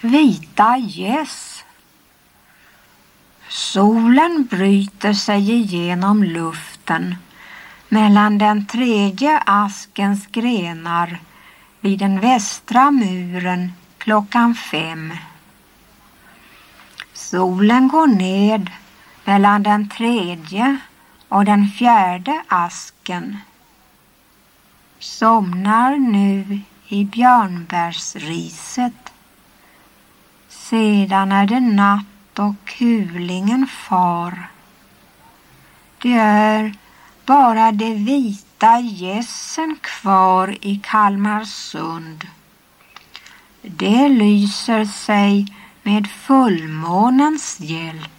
Vita gäss. Solen bryter sig igenom luften mellan den tredje askens grenar vid den västra muren klockan fem. Solen går ned mellan den tredje och den fjärde asken. Somnar nu i björnbärsriset. Sedan är det natt och kulingen far. Det är bara de vita gässen kvar i Kalmarsund. Det lyser sig med fullmånens hjälp.